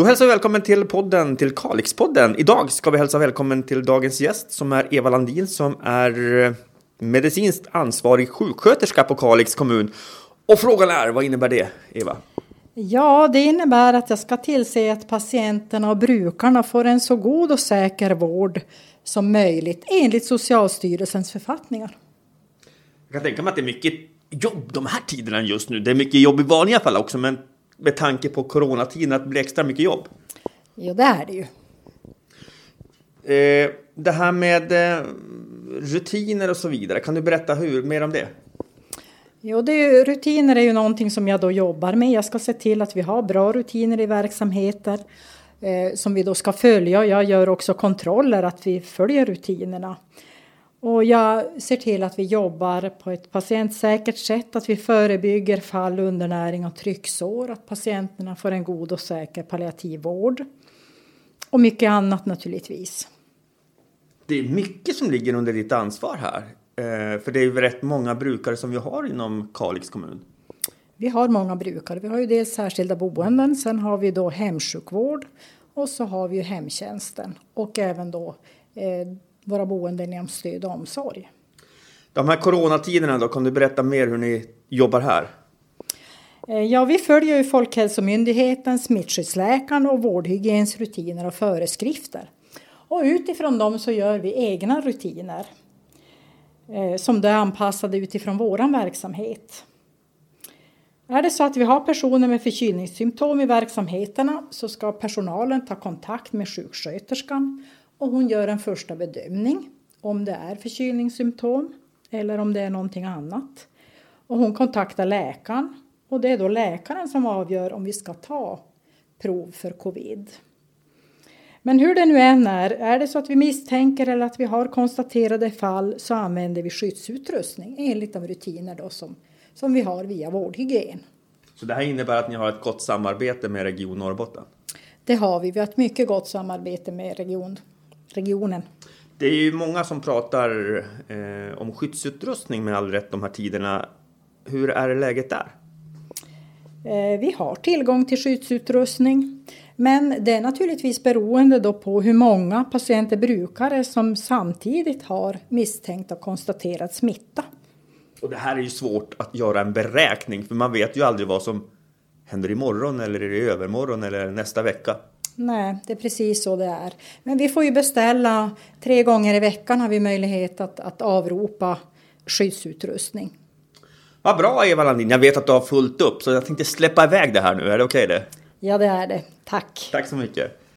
Då hälsar vi välkommen till podden, till Kalixpodden. Idag ska vi hälsa välkommen till dagens gäst som är Eva Landin som är eh, medicinskt ansvarig sjuksköterska på Kalix kommun. Och frågan är, vad innebär det, Eva? Ja, det innebär att jag ska tillse att patienterna och brukarna får en så god och säker vård som möjligt enligt Socialstyrelsens författningar. Jag kan tänka mig att det är mycket jobb de här tiderna just nu. Det är mycket jobb i vanliga fall också, men med tanke på coronatiden att det blir extra mycket jobb. Ja, det är det ju. Eh, det här med eh, rutiner och så vidare, kan du berätta hur, mer om det? Jo, det är, rutiner är ju någonting som jag då jobbar med. Jag ska se till att vi har bra rutiner i verksamheter eh, som vi då ska följa. Jag gör också kontroller att vi följer rutinerna. Och jag ser till att vi jobbar på ett patientsäkert sätt, att vi förebygger fall, undernäring och trycksår, att patienterna får en god och säker palliativ vård. Och mycket annat naturligtvis. Det är mycket som ligger under ditt ansvar här. Eh, för det är ju rätt många brukare som vi har inom Kalix kommun. Vi har många brukare. Vi har ju dels särskilda boenden, sen har vi då hemsjukvård och så har vi ju hemtjänsten och även då eh, våra boenden inom stöd och omsorg. De här coronatiderna då, kan du berätta mer hur ni jobbar här? Eh, ja, vi följer ju Folkhälsomyndigheten, smittskyddsläkaren och vårdhygiens rutiner och föreskrifter. Och utifrån dem så gör vi egna rutiner eh, som är anpassade utifrån vår verksamhet. Är det så att vi har personer med förkylningssymptom i verksamheterna så ska personalen ta kontakt med sjuksköterskan och hon gör en första bedömning om det är förkylningssymptom eller om det är någonting annat. Och hon kontaktar läkaren och det är då läkaren som avgör om vi ska ta prov för covid. Men hur det nu än är, är det så att vi misstänker eller att vi har konstaterade fall så använder vi skyddsutrustning enligt de rutiner då som, som vi har via vårdhygien. Så det här innebär att ni har ett gott samarbete med Region Norrbotten? Det har vi. Vi har ett mycket gott samarbete med region, regionen. Det är ju många som pratar eh, om skyddsutrustning med all rätt de här tiderna. Hur är läget där? Eh, vi har tillgång till skyddsutrustning. Men det är naturligtvis beroende då på hur många patienter brukare som samtidigt har misstänkt och konstaterat smitta. Och det här är ju svårt att göra en beräkning för man vet ju aldrig vad som händer imorgon eller i övermorgon eller nästa vecka. Nej, det är precis så det är. Men vi får ju beställa tre gånger i veckan har vi möjlighet att, att avropa skyddsutrustning. Vad bra Eva Landin, jag vet att du har fullt upp så jag tänkte släppa iväg det här nu, är det okej okay det? Ja, det är det. Tack. Tack så mycket.